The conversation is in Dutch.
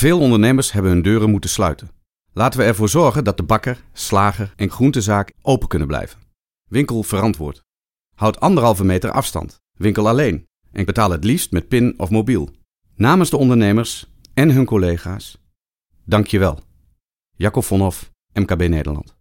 Veel ondernemers hebben hun deuren moeten sluiten. Laten we ervoor zorgen dat de bakker, slager en groentezaak open kunnen blijven. Winkel verantwoord. Houd anderhalve meter afstand. Winkel alleen. En betaal het liefst met PIN of mobiel. Namens de ondernemers en hun collega's, dank je wel. Jacob Vonhoff, MKB Nederland.